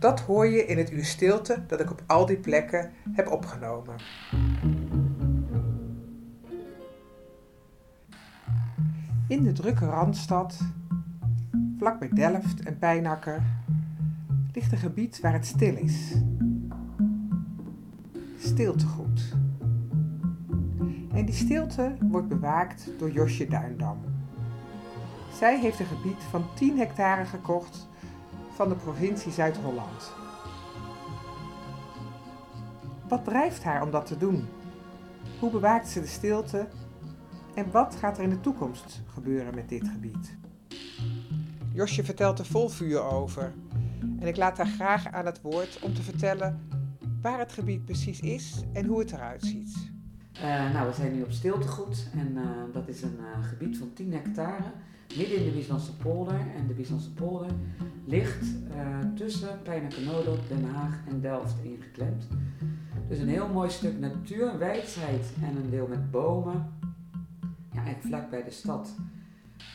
Dat hoor je in het uur stilte dat ik op al die plekken heb opgenomen. In de drukke Randstad, vlak bij Delft en Pijnakker, ligt een gebied waar het stil is. Stiltegoed. En die stilte wordt bewaakt door Josje Duindam. Zij heeft een gebied van 10 hectare gekocht van de provincie Zuid-Holland. Wat drijft haar om dat te doen? Hoe bewaakt ze de stilte? En wat gaat er in de toekomst gebeuren met dit gebied? Josje vertelt er vol vuur over. En ik laat haar graag aan het woord om te vertellen waar het gebied precies is en hoe het eruit ziet. Uh, nou, we zijn nu op Stiltegoed en uh, dat is een uh, gebied van 10 hectare midden in de Bieslandse polder. En de Bieslandse polder ligt uh, tussen Pijnakenodel, Den Haag en Delft ingeklemd. Dus een heel mooi stuk natuur, wijdheid en een deel met bomen. Ja, eigenlijk vlak bij de stad.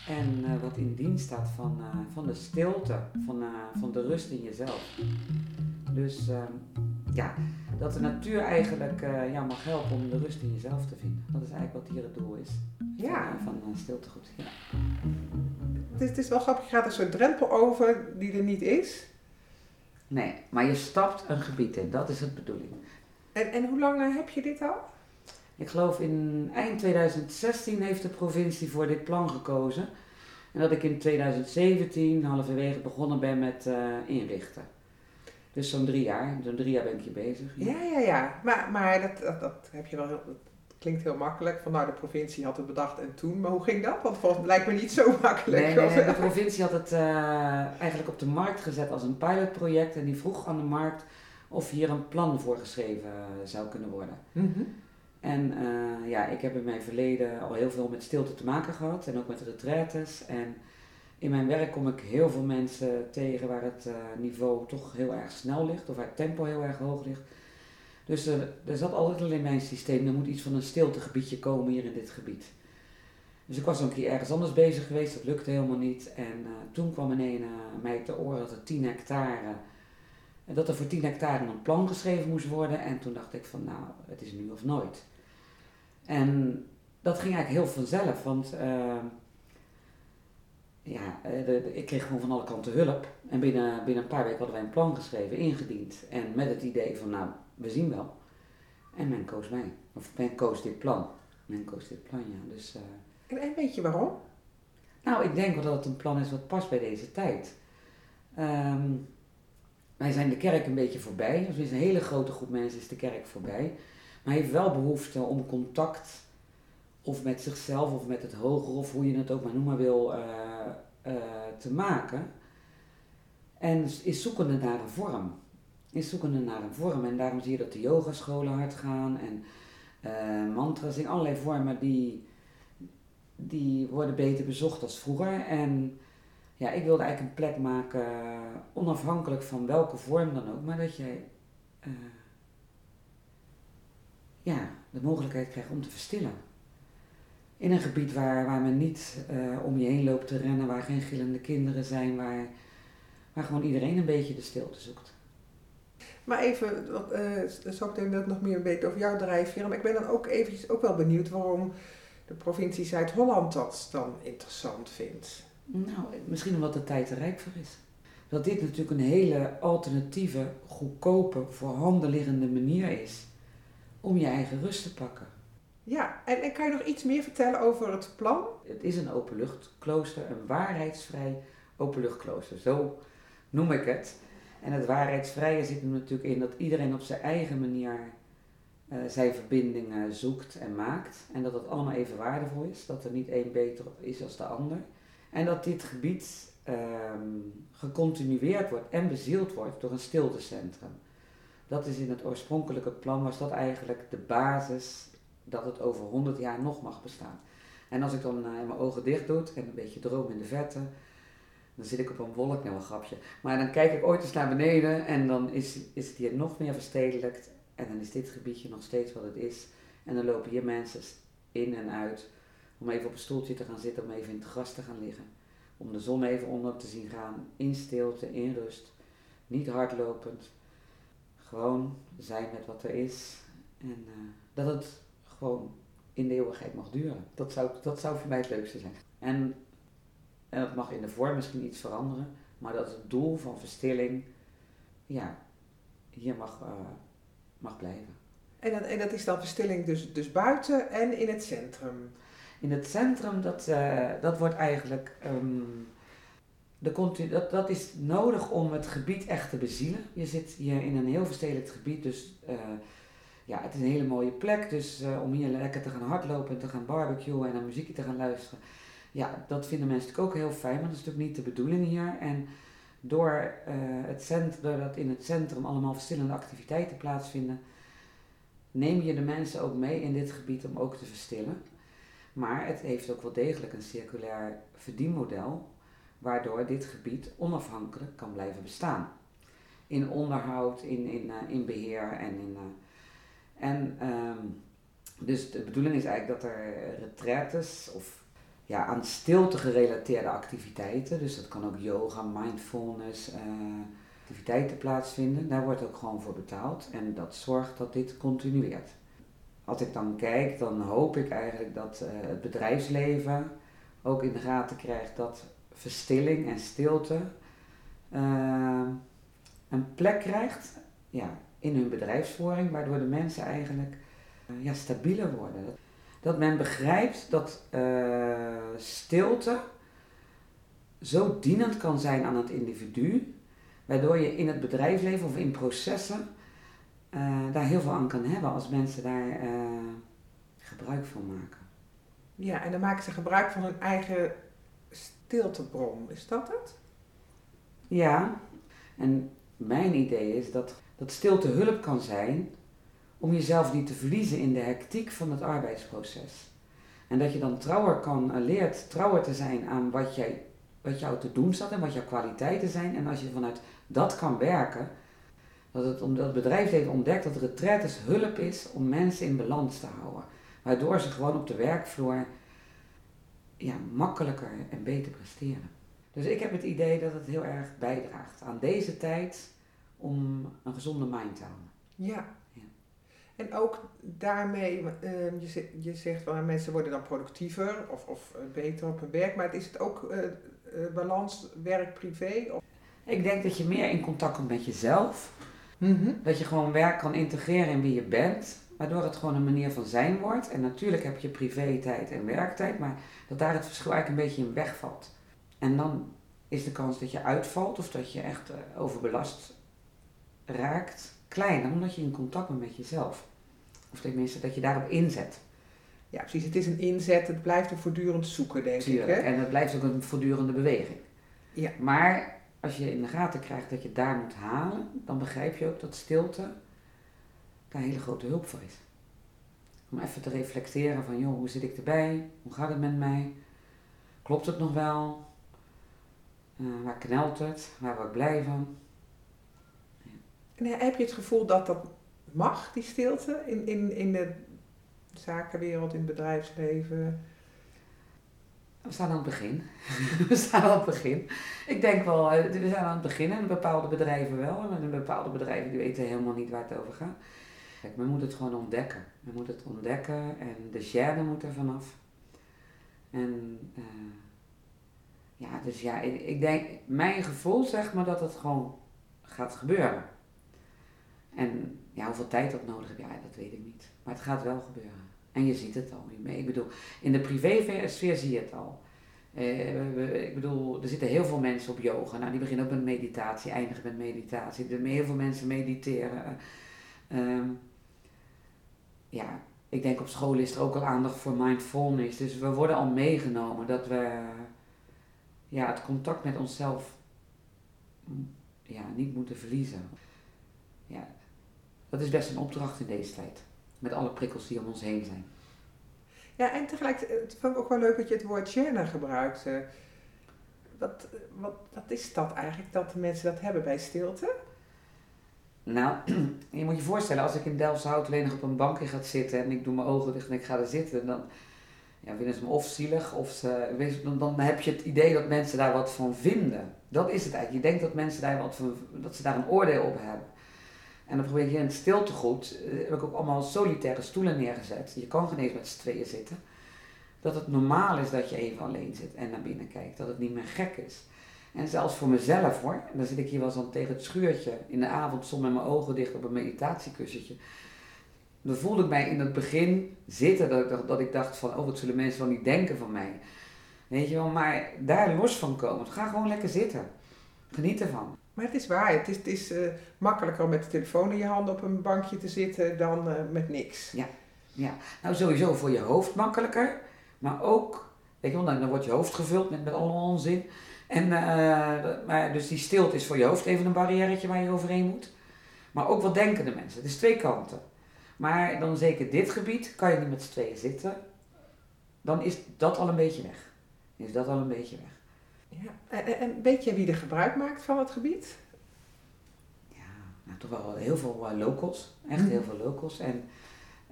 En uh, wat in dienst staat van, uh, van de stilte, van, van de rust in jezelf. Dus ehm, ja, dat de natuur eigenlijk ja, mag helpen om de rust in jezelf te vinden. Dat is eigenlijk wat hier het doel is. Ja. Van, van stiltegoed. Ja. Het is, het is wel grappig, je gaat een soort drempel over die er niet is. Nee, maar je stapt een gebied in, dat is het bedoeling. En, en hoe lang heb je dit al? Ik geloof in eind 2016 heeft de provincie voor dit plan gekozen. En dat ik in 2017 halverwege begonnen ben met uh, inrichten. Dus zo'n drie jaar, zo'n drie jaar ben ik hier bezig. Ja, ja, ja. ja. Maar, maar dat, dat, dat heb je wel heel, klinkt heel makkelijk. Van nou, de provincie had het bedacht en toen. Maar hoe ging dat? Want volgens lijkt me niet zo makkelijk. Nee, nee, nee de provincie had het uh, eigenlijk op de markt gezet als een pilotproject. En die vroeg aan de markt of hier een plan voor geschreven zou kunnen worden. Mm -hmm. En uh, ja, ik heb in mijn verleden al heel veel met stilte te maken gehad. En ook met retraites. En in mijn werk kom ik heel veel mensen tegen waar het uh, niveau toch heel erg snel ligt. Of waar het tempo heel erg hoog ligt. Dus er, er zat altijd al in mijn systeem, er moet iets van een stiltegebiedje komen hier in dit gebied. Dus ik was een keer ergens anders bezig geweest, dat lukte helemaal niet. En uh, toen kwam ineens mij te oren dat er 10 hectare, uh, dat er voor 10 hectare een plan geschreven moest worden. En toen dacht ik van nou, het is nu of nooit. En dat ging eigenlijk heel vanzelf, want ja, de, de, ik kreeg gewoon van alle kanten hulp. En binnen, binnen een paar weken hadden wij een plan geschreven, ingediend. En met het idee van nou, we zien wel. En men koos mij. Of men koos dit plan. Men koos dit plan, ja. Dus, uh, en, weet je waarom? Nou, ik denk wel dat het een plan is wat past bij deze tijd. Um, wij zijn de kerk een beetje voorbij. Dus een hele grote groep mensen is de kerk voorbij. Maar hij heeft wel behoefte om contact, of met zichzelf, of met het hoger, of hoe je het ook maar noemen wil, uh, uh, te maken. En is zoekende naar een vorm is zoekende naar een vorm. En daarom zie je dat de yogascholen hard gaan en uh, mantras in allerlei vormen die, die worden beter bezocht als vroeger. En ja, ik wilde eigenlijk een plek maken, onafhankelijk van welke vorm dan ook, maar dat jij uh, ja, de mogelijkheid krijgt om te verstillen. In een gebied waar, waar men niet uh, om je heen loopt te rennen, waar geen gillende kinderen zijn, waar, waar gewoon iedereen een beetje de stilte zoekt. Maar even, uh, zo meteen wil ik nog meer weten over jouw drijfveer. Maar ik ben dan ook eventjes ook wel benieuwd waarom de provincie Zuid-Holland dat dan interessant vindt. Nou, misschien omdat de tijd er rijk voor is. Dat dit natuurlijk een hele alternatieve, goedkope, voor handen liggende manier is om je eigen rust te pakken. Ja, en, en kan je nog iets meer vertellen over het plan? Het is een openluchtklooster, een waarheidsvrij openluchtklooster. Zo noem ik het. En het waarheidsvrije zit er natuurlijk in dat iedereen op zijn eigen manier uh, zijn verbindingen zoekt en maakt. En dat het allemaal even waardevol is. Dat er niet één beter is als de ander. En dat dit gebied um, gecontinueerd wordt en bezield wordt door een stiltecentrum. Dat is in het oorspronkelijke plan, was dat eigenlijk de basis dat het over 100 jaar nog mag bestaan. En als ik dan uh, mijn ogen dicht doe en een beetje droom in de verte, dan zit ik op een wolk, nou een grapje. Maar dan kijk ik ooit eens naar beneden en dan is, is het hier nog meer verstedelijkt. En dan is dit gebiedje nog steeds wat het is. En dan lopen hier mensen in en uit om even op een stoeltje te gaan zitten, om even in het gras te gaan liggen. Om de zon even onder te zien gaan, in stilte, in rust. Niet hardlopend. Gewoon zijn met wat er is. En uh, dat het gewoon in de eeuwigheid mag duren. Dat zou, dat zou voor mij het leukste zijn. En, en dat mag in de vorm misschien iets veranderen, maar dat het doel van verstilling, ja, hier mag, uh, mag blijven. En dat, en dat is dan verstilling dus, dus buiten en in het centrum? In het centrum, dat, uh, dat wordt eigenlijk. Um, de dat, dat is nodig om het gebied echt te bezielen. Je zit hier in een heel verstedelijkt gebied, dus uh, ja, het is een hele mooie plek. Dus uh, om hier lekker te gaan hardlopen en te gaan barbecuen en naar muziekje te gaan luisteren. Ja, dat vinden mensen natuurlijk ook heel fijn, maar dat is natuurlijk niet de bedoeling hier. En door, uh, het cent, doordat in het centrum allemaal verschillende activiteiten plaatsvinden, neem je de mensen ook mee in dit gebied om ook te verstillen. Maar het heeft ook wel degelijk een circulair verdienmodel, waardoor dit gebied onafhankelijk kan blijven bestaan. In onderhoud, in, in, uh, in beheer en in. Uh, en um, dus de bedoeling is eigenlijk dat er retraites of ja, aan stilte gerelateerde activiteiten, dus dat kan ook yoga, mindfulness, uh, activiteiten plaatsvinden. Daar wordt ook gewoon voor betaald en dat zorgt dat dit continueert. Als ik dan kijk, dan hoop ik eigenlijk dat uh, het bedrijfsleven ook in de gaten krijgt dat verstilling en stilte uh, een plek krijgt ja, in hun bedrijfsvoering, waardoor de mensen eigenlijk ja, stabieler worden. Dat men begrijpt dat stilte zo dienend kan zijn aan het individu, waardoor je in het bedrijfsleven of in processen uh, daar heel veel aan kan hebben als mensen daar uh, gebruik van maken. Ja, en dan maken ze gebruik van hun eigen stiltebron, is dat het? Ja, en mijn idee is dat, dat stilte hulp kan zijn om jezelf niet te verliezen in de hectiek van het arbeidsproces. En dat je dan trouwer kan, leert trouwer te zijn aan wat, jij, wat jou te doen staat en wat jouw kwaliteiten zijn. En als je vanuit dat kan werken, dat het, omdat het bedrijf heeft ontdekt dat retraites hulp is om mensen in balans te houden. Waardoor ze gewoon op de werkvloer ja, makkelijker en beter presteren. Dus ik heb het idee dat het heel erg bijdraagt aan deze tijd om een gezonde mind te houden. Ja. En ook daarmee, uh, je, je zegt van mensen worden dan productiever of, of eh, beter op hun werk, maar is het ook uh, uh, balans werk-privé? Ik denk dat je meer in contact komt met jezelf. Mm-hmm. Dat je gewoon werk kan integreren in wie je bent, waardoor het gewoon een manier van zijn wordt. En natuurlijk heb je privé-tijd en werktijd, maar dat daar het verschil eigenlijk een beetje in wegvalt. En dan is de kans dat je uitvalt of dat je echt overbelast raakt kleiner, omdat je in contact bent met jezelf. Of tenminste dat je daarop inzet. Ja, precies. Het is een inzet, het blijft een voortdurend zoeken, denk Tuurlijk. ik. Hè? En het blijft ook een voortdurende beweging. Ja. Maar als je in de gaten krijgt dat je daar moet halen, dan begrijp je ook dat stilte daar een hele grote hulp voor is. Om even te reflecteren van, joh, hoe zit ik erbij? Hoe gaat het met mij? Klopt het nog wel? Uh, waar knelt het? Waar word ik blij van? Heb je het gevoel dat dat mag, die stilte, in, in, in de zakenwereld, in het bedrijfsleven? We staan aan het begin. we staan aan het begin. Ik denk wel, eh, we zijn aan het begin en bepaalde bedrijven wel. En bepaalde bedrijven die weten helemaal niet waar het over gaat. Kijk, men moet het gewoon ontdekken. Men moet het ontdekken en de gêne moet er vanaf. En uh, ja, dus ja, ik, ik, denk, mijn gevoel zegt me dat het gewoon gaat gebeuren. En Ja, hoeveel tijd dat nodig heb, ja, dat weet ik niet. Maar het gaat wel gebeuren. En je ziet het al. Ik bedoel, in de privésfeer zie je het al. Uh, ik bedoel, er zitten heel veel mensen op yoga. Nou, die beginnen ook met meditatie, eindigen met meditatie. Er heel veel mensen mediteren. Uh, ja, ik denk op school is er ook al aandacht voor mindfulness. Dus we worden al meegenomen dat we ja, het contact met onszelf ja, niet moeten verliezen. Ja, dat is best een opdracht in deze tijd. Met alle prikkels die om ons heen zijn. Ja, en tegelijkertijd vond ik ook wel leuk dat je het woord Jenna gebruikt. Wat, wat, wat is dat eigenlijk, dat de mensen dat hebben bij stilte? Nou, je moet je voorstellen, als ik in Delfshout alleen nog op een bankje ga zitten en ik doe mijn ogen dicht en ik ga er zitten, dan ja, vinden ze me of zielig of ze, dan, dan heb je het idee dat mensen daar wat van vinden. Dat is het eigenlijk. Je denkt dat mensen daar wat van, dat ze daar een oordeel op hebben. En dan probeer je in het stiltegoed, uh, heb ik ook allemaal solitaire stoelen neergezet. Je kan geen eens met z'n tweeën zitten. Dat het normaal is dat je even alleen zit en naar binnen kijkt. Dat het niet meer gek is. En zelfs voor mezelf hoor. Dan zit ik hier wel eens tegen het schuurtje in de avond soms met mijn ogen dicht op een meditatiekussentje. Dan voelde ik mij in het begin zitten dat ik, dat ik dacht van, oh wat zullen mensen wel niet denken van mij. Weet je wel, maar daar los van komen. Ga gewoon lekker zitten. Geniet ervan. Maar het is waar, het is, het is uh, makkelijker om met de telefoon in je hand op een bankje te zitten dan uh, met niks. Ja. ja, nou sowieso voor je hoofd makkelijker, maar ook, weet je wel, dan, wordt je hoofd gevuld met, met allemaal onzin. En, uh, maar, dus die stilte is voor je hoofd even een barrièretje waar je overheen moet. Maar ook wat denken de mensen. Het is twee kanten. Maar dan zeker dit gebied, kan je niet met z'n tweeën zitten. Dan is dat al een beetje weg. Is dat al een beetje weg. Ja. En, en weet je wie er gebruik maakt van het gebied? Ja, nou, toch wel heel veel uh, locals. Echt mhm. heel veel locals. En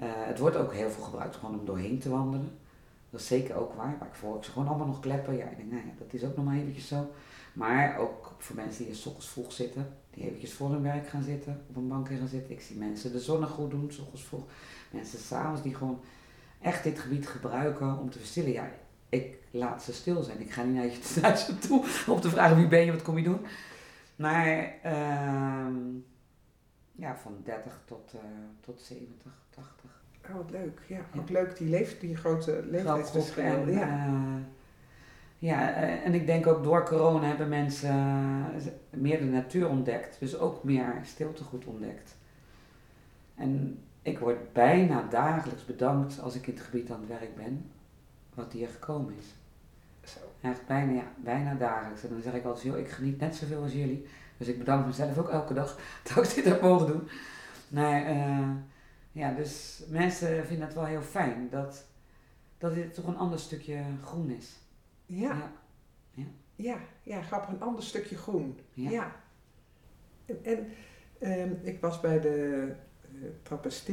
uh, het wordt ook heel veel gebruikt gewoon om doorheen te wandelen. Dat is zeker ook waar. Maar ik voel ik ze gewoon allemaal nog kleppen. Ja, ik denk, nou ja, dat is ook nog maar eventjes zo. Maar ook voor mensen die er ochtends vroeg zitten, die eventjes voor hun werk gaan zitten, op een bankje gaan zitten. Ik zie mensen de zon goed doen, s ochtends vroeg. Mensen s'avonds die gewoon echt dit gebied gebruiken om te verstillen. Ja, ik laat ze stil zijn. Ik ga niet naar, je, naar ze toe om te vragen wie ben je, wat kom je doen. Maar uh, ja, van 30 tot, uh, tot 70, 80. Oh, wat leuk. Ja, ook leuk die, die grote leeftijdsverschil. Ja. Uh, ja, eh, en ik denk ook door corona hebben mensen meer de natuur ontdekt. Dus ook meer stiltegoed ontdekt. En ik word bijna dagelijks bedankt als ik in het gebied aan het werk ben wat hier gekomen is. Zo. Echt bijna, ja, bijna dagelijks. En dan zeg ik altijd, joh, ik geniet net zoveel als jullie. Dus ik bedank mezelf ook elke dag dat ik dit heb mogen doen. Maar uh, ja, dus mensen vinden het wel heel fijn dat, dat dit toch een ander stukje groen is. Ja. Ja, ja. ja, ja grappig, een ander stukje groen. Ja. En, en um, ik was bij de uh, dus,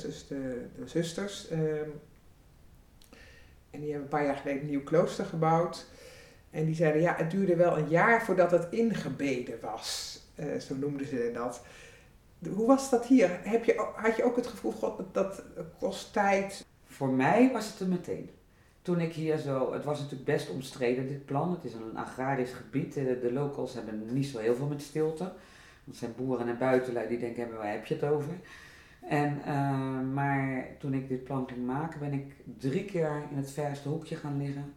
dus de, de zusters. Um, en die hebben een paar jaar geleden een nieuw klooster gebouwd. En die zeiden, ja, het duurde wel een jaar voordat het ingebeden was. Uh, zo noemden ze dat. Hoe was dat hier? Heb je, had je ook het gevoel, god, dat kost tijd? Voor mij was het er meteen. Toen ik hier zo, het was natuurlijk best omstreden dit plan. Het is een agrarisch gebied. De, de locals hebben niet zo heel veel met stilte. Dat zijn boeren en buitenlui die denken, waar heb je het over? En, uh, maar toen ik dit plan ging maken, ben ik drie keer in het verste hoekje gaan liggen.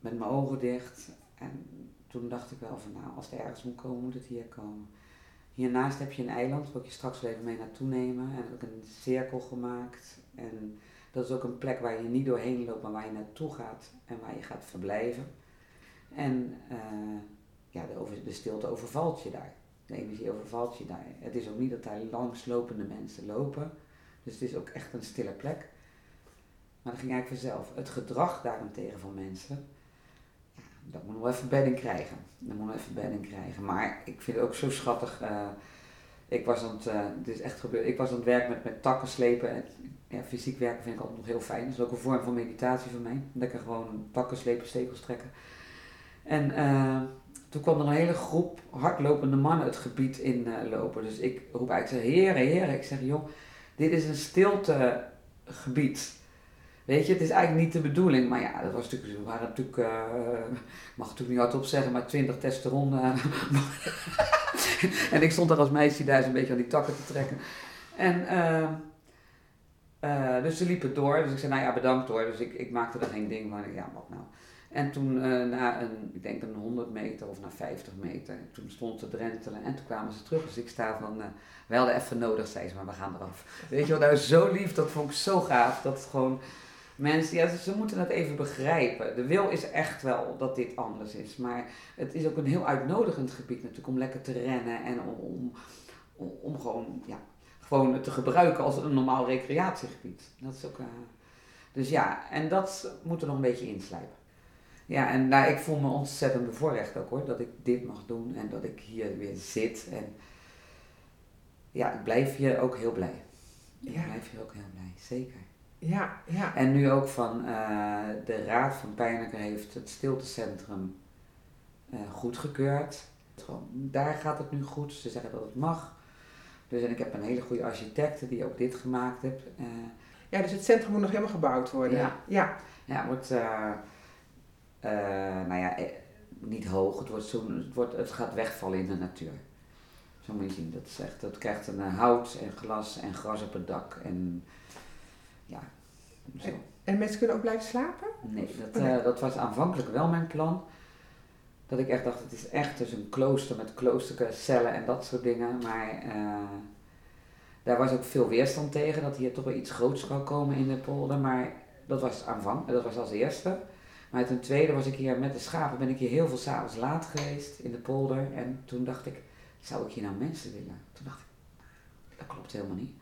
Met mijn ogen dicht. En toen dacht ik wel van nou, als het ergens moet komen, moet het hier komen. Hiernaast heb je een eiland, waar ik je straks wel even mee naartoe nemen. En ik een cirkel gemaakt. En dat is ook een plek waar je niet doorheen loopt, maar waar je naartoe gaat en waar je gaat verblijven. En uh, ja, de, over, de stilte overvalt je daar. De energie overvalt je daar. Het is ook niet dat daar langslopende mensen lopen. Dus het is ook echt een stille plek. Maar dat ging eigenlijk vanzelf. Het gedrag daarentegen van mensen, dat moet nog even bedding krijgen. Dat moet nog even bedding krijgen. Maar ik vind het ook zo schattig. Uh, ik was aan het, uh, het is echt gebeurd, ik was aan het werk met, met takken slepen. En, ja, fysiek werken vind ik altijd nog heel fijn. Dat is ook een vorm van meditatie voor mij. Lekker gewoon takken slepen, stekels trekken. En uh, toen kwam er een hele groep hardlopende mannen het gebied in uh, lopen. Dus ik roep zeg, heren, heren. Ik zeg, joh, dit is een stiltegebied. Weet je, het is eigenlijk niet de bedoeling. Maar ja, dat was natuurlijk, waren natuurlijk, uh, ik mag natuurlijk niet hardop zeggen, maar twintig testosteron. Uh, en ik stond daar als meisje daar een beetje aan die takken te trekken. En eh, dus ze liepen door. Dus ik zei, nou ja, bedankt hoor. Dus ik, ik maakte er geen ding van. Ja, wat nou. En toen eh, na een, ik denk een 100 meter of na 50 meter, toen stond ze drentelen en toen kwamen ze terug. Dus ik sta van, uh, we hadden even nodig, zei ze, maar we gaan eraf. Weet je wat, nou zo lief, dat vond ik zo gaaf. Dat gewoon mensen, ja, ze moeten het even begrijpen. De wil is echt wel dat dit anders is. Maar het is ook een heel uitnodigend gebied natuurlijk om lekker te rennen en om, om, om gewoon, ja, gewoon te gebruiken als een normaal recreatiegebied. Dat is ook, uh, dus ja, en dat moet er nog een beetje inslijpen. Ja, en nou, ik voel me ontzettend bevoorrecht ook hoor, dat ik dit mag doen en dat ik hier weer zit. En ja, ik blijf hier ook heel blij. Ik blijf hier ook heel blij, zeker. Ja, ja. En nu ook van uh, de Raad van Pijnaker heeft het stiltecentrum uh, goedgekeurd. Daar gaat het nu goed, ze zeggen dat het mag. Dus en ik heb een hele goede architecte die ook dit gemaakt heeft. Uh, ja, dus het centrum moet nog helemaal gebouwd worden. Ja, ja. ja wordt uh, nou ja, niet hoog. Het, wordt zo, het, wordt, het gaat wegvallen in de natuur. Zo moet je zien. Dat, is echt, dat krijgt een hout en glas en gras op het dak. En ja, zo. En, en mensen kunnen ook blijven slapen? Nee, dat, uh, dat was aanvankelijk wel mijn plan. Dat ik echt dacht, het is echt dus een klooster met kloostercellen en dat soort dingen. Maar uh, daar was ook veel weerstand tegen, dat hier toch wel iets groots zou komen in de polder. Maar dat was aanvang, dat was als eerste. Maar ten tweede was ik hier met de schapen, ben ik hier heel veel s'avonds laat geweest in de polder. En toen dacht ik, zou ik hier nou mensen willen? Toen dacht ik, dat klopt helemaal niet.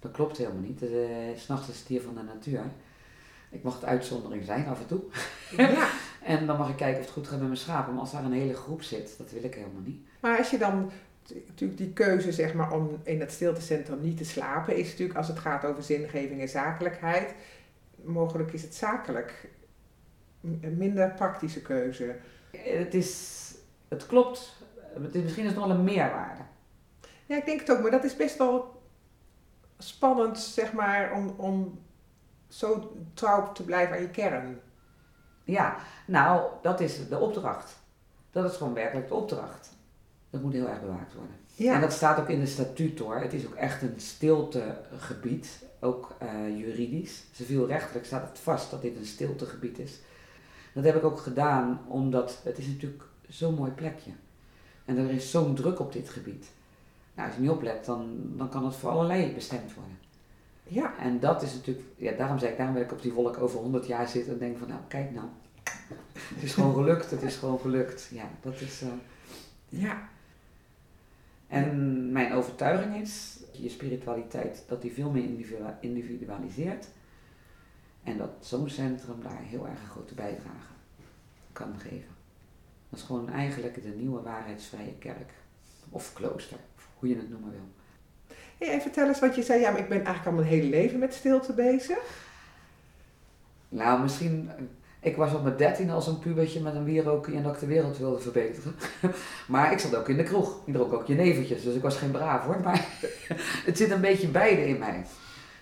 Dat klopt helemaal niet. Uh, S'nachts is het hier van de natuur. Ik mag het uitzondering zijn af en toe. Ja. en dan mag ik kijken of het goed gaat met mijn schapen. Maar als daar een hele groep zit, dat wil ik helemaal niet. Maar als je dan natuurlijk die keuze zeg maar, om in het stiltecentrum niet te slapen, is natuurlijk als het gaat over zingeving en zakelijkheid. Mogelijk is het zakelijk minder praktische keuze. Het is, het klopt, het is, misschien is het wel een meerwaarde. Ja, ik denk het ook, maar dat is best wel spannend, zeg maar, om, om zo trouw te blijven aan je kern. Ja, nou, dat is de opdracht. Dat is gewoon werkelijk de opdracht. Dat moet heel erg bewaakt worden. Ja. En dat staat ook in de statuut hoor. Het is ook echt een stiltegebied, ook uh, juridisch. Civielrechtelijk staat het vast dat dit een stiltegebied is. Dat heb ik ook gedaan omdat het is natuurlijk zo'n mooi plekje. En er is zo'n druk op dit gebied. Nou, als je niet oplet, dan, dan kan het voor allerlei bestemd worden. Ja. En dat is natuurlijk, ja, daarom zei ik, daarom wil ik op die wolk over 100 jaar zitten en denk van, nou, kijk nou. Het is gewoon gelukt, het is gewoon gelukt. Ja, dat is. Uh, ja. En mijn overtuiging is, je spiritualiteit, dat die veel meer individualiseert. En dat zo'n centrum daar heel erg een grote bijdrage kan geven. Dat is gewoon eigenlijk de nieuwe waarheidsvrije kerk. Of klooster, hoe je het noemen wil. Hey, vertel eens wat je zei, ja, maar ik ben eigenlijk al mijn hele leven met stilte bezig. Nou, misschien, ik was op mijn dertien als een pubertje met een wierookje en dat ik de wereld wilde verbeteren. maar ik zat ook in de kroeg, ik dronk ook je neventjes, dus ik was geen braaf hoor. Maar het zit een beetje beide in mij.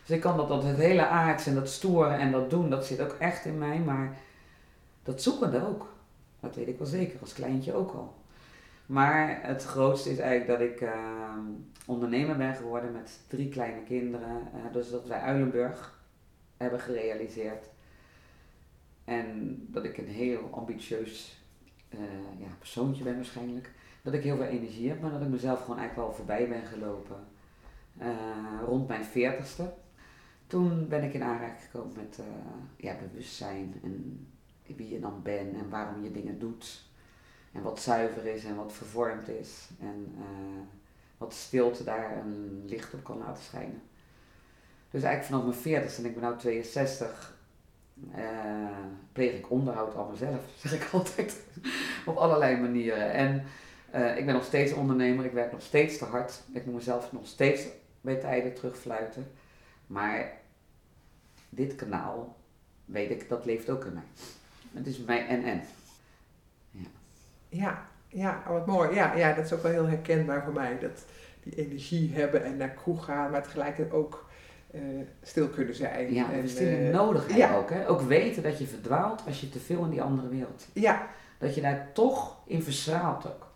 Dus ik kan dat, dat het hele aards en dat storen en dat doen, dat zit ook echt in mij, maar dat zoekende ook. Dat weet ik wel zeker, als kleintje ook al. Maar het grootste is eigenlijk dat ik uh, ondernemer ben geworden met drie kleine kinderen. Uh, dus dat wij Uilenburg hebben gerealiseerd. En dat ik een heel ambitieus uh, ja, persoontje ben waarschijnlijk. Dat ik heel veel energie heb, maar dat ik mezelf gewoon eigenlijk wel voorbij ben gelopen. rond mijn veertigste toen ben ik in aanraking gekomen met uh, ja, bewustzijn en wie je dan bent en waarom je dingen doet. En wat zuiver is en wat vervormd is. En uh, wat stilte daar een licht op kan laten schijnen. Dus eigenlijk vanaf mijn 40 en ik ben nu 62, uh, pleeg ik onderhoud aan mezelf, zeg ik altijd. op allerlei manieren. En ik ben nog steeds ondernemer, ik werk nog steeds te hard. Ik moet mezelf nog steeds bij tijden terugfluiten. Maar dit kanaal, weet ik, dat leeft ook in mij. Het is mij en en. Ja, ja, ja wat mooi. Ja, ja, dat is ook wel heel herkenbaar voor mij. Dat die energie hebben en naar kroeg gaan, maar tegelijkertijd ook uh, stil kunnen zijn. Ja, en, uh, nodig ja. ook. Hè? Ook weten dat je verdwaalt als je te veel in die andere wereld. Ja. Dat je daar toch in verstraalt ook.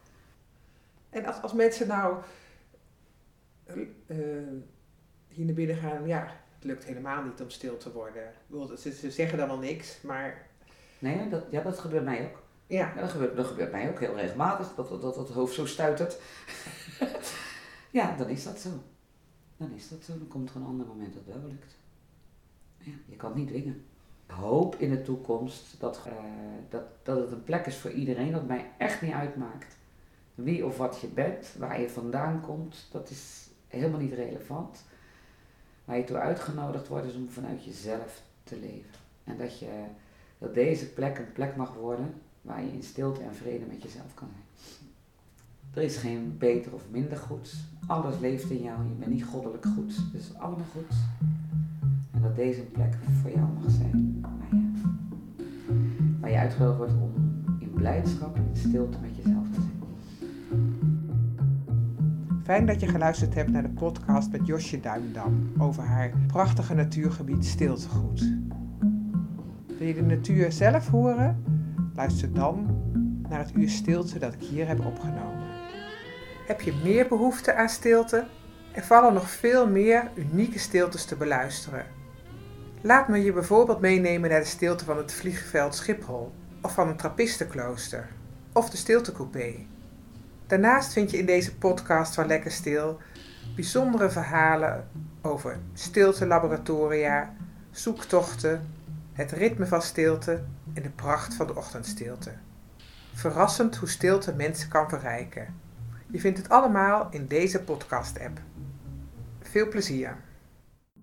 En als, als mensen nou uh, hier naar binnen gaan, ja, het lukt helemaal niet om stil te worden. Bedoel, Ze, ze zeggen dan wel niks, maar Nee, dat, ja, dat gebeurt mij ook. ja, Ja, dat, gebeurt, dat gebeurt mij ook heel regelmatig, dat dat, dat het hoofd zo stuitert. ja, dan is dat zo. Dan is dat zo. Dan komt er een ander moment dat wel lukt. Ja, je kan het niet dwingen. Ik hoop in de toekomst dat, eh, dat, dat het een plek is voor iedereen, dat mij echt niet uitmaakt. Wie of wat je bent, waar je vandaan komt, dat is helemaal niet relevant. Waar je toe uitgenodigd wordt is om vanuit jezelf te leven. En dat, je, dat deze plek een plek mag worden waar je in stilte en vrede met jezelf kan zijn. Er is geen beter of minder goed. Alles leeft in jou. Je bent niet goddelijk goed. Is allemaal goed. En dat deze plek voor jou mag zijn. Waar je, je uitgenodigd wordt om in blijdschap en in stilte met Fijn dat je geluisterd hebt naar de podcast met Josje Duimdam over haar prachtige natuurgebied Stiltegoed. Wil je de natuur zelf horen? Luister dan naar het uur stilte dat ik hier heb opgenomen. Heb je meer behoefte aan stilte? Er vallen nog veel meer unieke stiltes te beluisteren. Laat me je bijvoorbeeld meenemen naar de stilte van het vliegveld Schiphol of van een trappistenklooster of de stiltecoupé. Daarnaast vind je in deze podcast van Lekker Stil bijzondere verhalen over stiltelaboratoria, zoektochten, het ritme van stilte en de pracht van de ochtendstilte. Verrassend hoe stilte mensen kan verrijken. Je vindt het allemaal in deze podcast-app. Veel plezier!